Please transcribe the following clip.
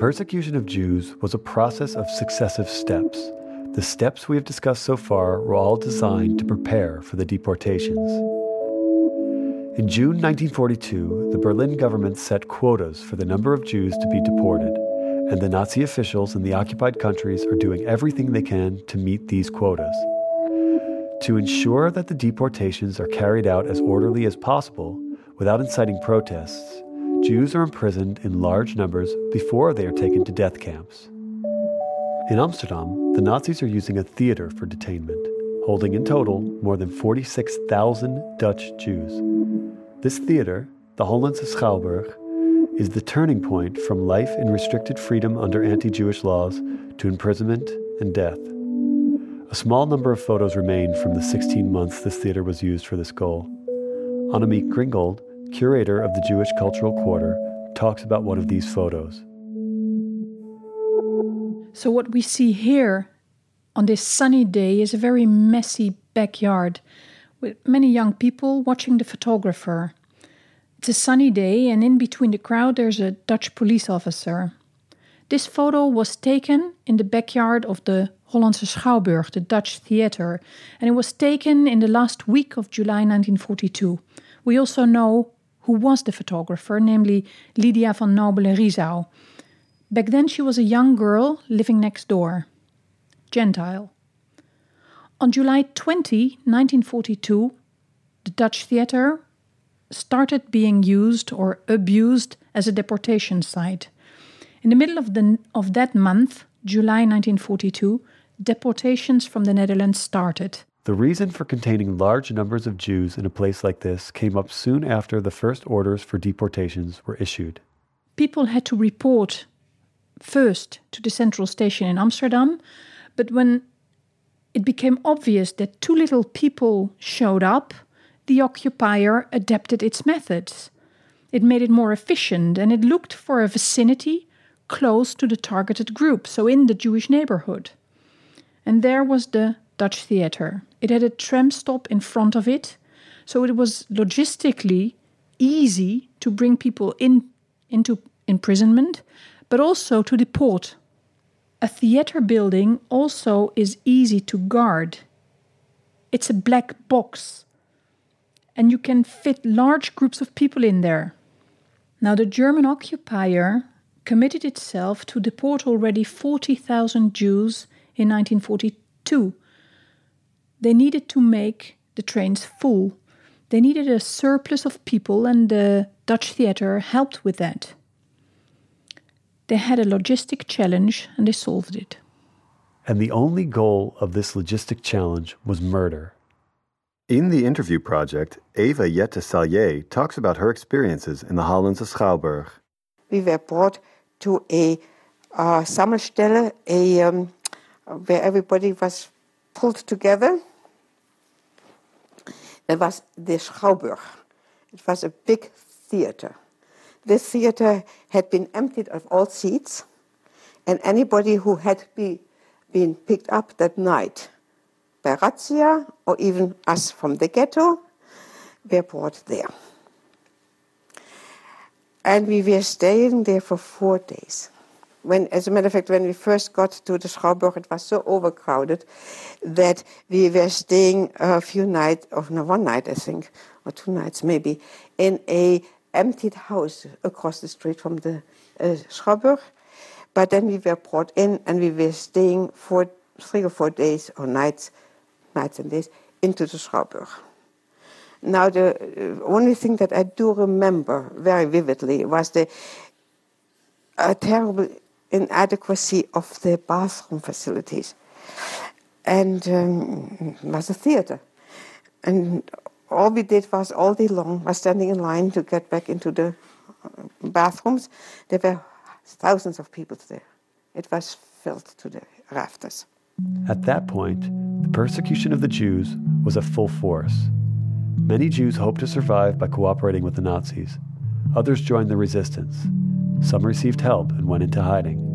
persecution of Jews was a process of successive steps. The steps we have discussed so far were all designed to prepare for the deportations. In June 1942, the Berlin government set quotas for the number of Jews to be deported, and the Nazi officials in the occupied countries are doing everything they can to meet these quotas. To ensure that the deportations are carried out as orderly as possible, without inciting protests, Jews are imprisoned in large numbers before they are taken to death camps. In Amsterdam, the Nazis are using a theater for detainment, holding in total more than 46,000 Dutch Jews. This theater, the Hollandse Schouwburg, is the turning point from life in restricted freedom under anti Jewish laws to imprisonment and death. A small number of photos remain from the 16 months this theater was used for this goal. Annemiek Gringold, curator of the Jewish Cultural Quarter, talks about one of these photos. So, what we see here on this sunny day is a very messy backyard with many young people watching the photographer. It's a sunny day, and in between the crowd, there's a Dutch police officer. This photo was taken in the backyard of the Hollandse Schouwburg, the Dutch theater, and it was taken in the last week of July 1942. We also know who was the photographer, namely Lydia van Nobele Riesau. Back then, she was a young girl living next door, Gentile. On July 20, 1942, the Dutch theater started being used or abused as a deportation site. In the middle of, the, of that month, July 1942, deportations from the Netherlands started. The reason for containing large numbers of Jews in a place like this came up soon after the first orders for deportations were issued. People had to report first to the central station in Amsterdam, but when it became obvious that too little people showed up, the occupier adapted its methods. It made it more efficient and it looked for a vicinity close to the targeted group, so in the Jewish neighborhood. And there was the Dutch theater. It had a tram stop in front of it, so it was logistically easy to bring people in into imprisonment, but also to deport. A theater building also is easy to guard. It's a black box and you can fit large groups of people in there. Now, the German occupier committed itself to deport already 40,000 Jews in 1942. They needed to make the trains full. They needed a surplus of people, and the Dutch theater helped with that. They had a logistic challenge and they solved it. And the only goal of this logistic challenge was murder. In the interview project, Eva Jette Sallier talks about her experiences in the Hollandse Schouwburg. We were brought to a uh, Sammelstelle, a, um, where everybody was pulled together. It was the Schouwburg. It was a big theater. This theater had been emptied of all seats, and anybody who had be, been picked up that night by razzia or even us from the ghetto were brought there. And we were staying there for four days. When, as a matter of fact, when we first got to the Schouwburg, it was so overcrowded that we were staying a few nights, or no, one night, I think, or two nights maybe, in a emptied house across the street from the uh. But then we were brought in and we were staying for three or four days or nights nights and days, into the Schouwburg. Now, the uh, only thing that I do remember very vividly was the uh, terrible inadequacy of the bathroom facilities. And um, was a theater. And all we did was all day long was standing in line to get back into the uh, bathrooms. There were thousands of people there. It was filled to the rafters. At that point, the persecution of the Jews was at full force. Many Jews hoped to survive by cooperating with the Nazis. Others joined the resistance. Some received help and went into hiding.